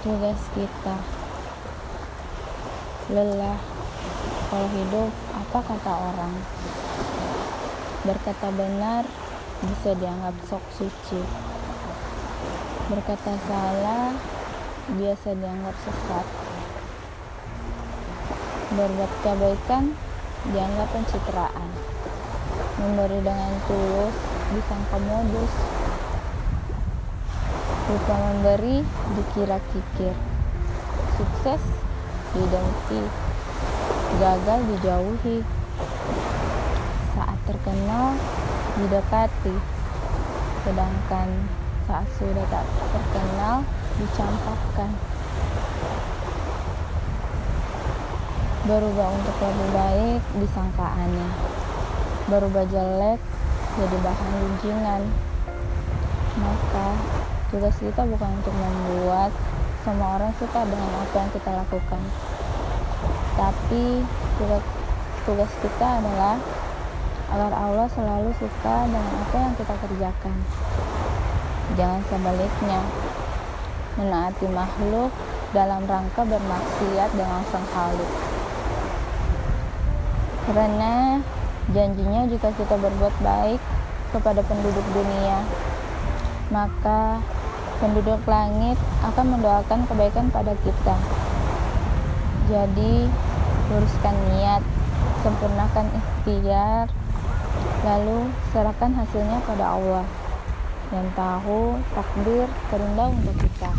tugas kita. Lelah. Kalau hidup apa kata orang? Berkata benar bisa dianggap sok suci. Berkata salah biasa dianggap sesat. Berbuat kebaikan dianggap pencitraan. Memberi dengan tulus disangka modus lupa memberi dikira kikir. Sukses didengki gagal dijauhi. Saat terkenal didekati. Sedangkan saat sudah tak terkenal dicampakkan. Berubah untuk lebih baik disangka aneh berubah jelek jadi bahan gunjingan maka tugas kita bukan untuk membuat semua orang suka dengan apa yang kita lakukan. Tapi tugas, kita adalah agar Allah selalu suka dengan apa yang kita kerjakan. Jangan sebaliknya. Menaati makhluk dalam rangka bermaksiat dengan sang khalik. Karena janjinya jika kita berbuat baik kepada penduduk dunia maka penduduk langit akan mendoakan kebaikan pada kita. Jadi luruskan niat sempurnakan ikhtiar lalu serahkan hasilnya pada Allah yang tahu takdir terindah untuk kita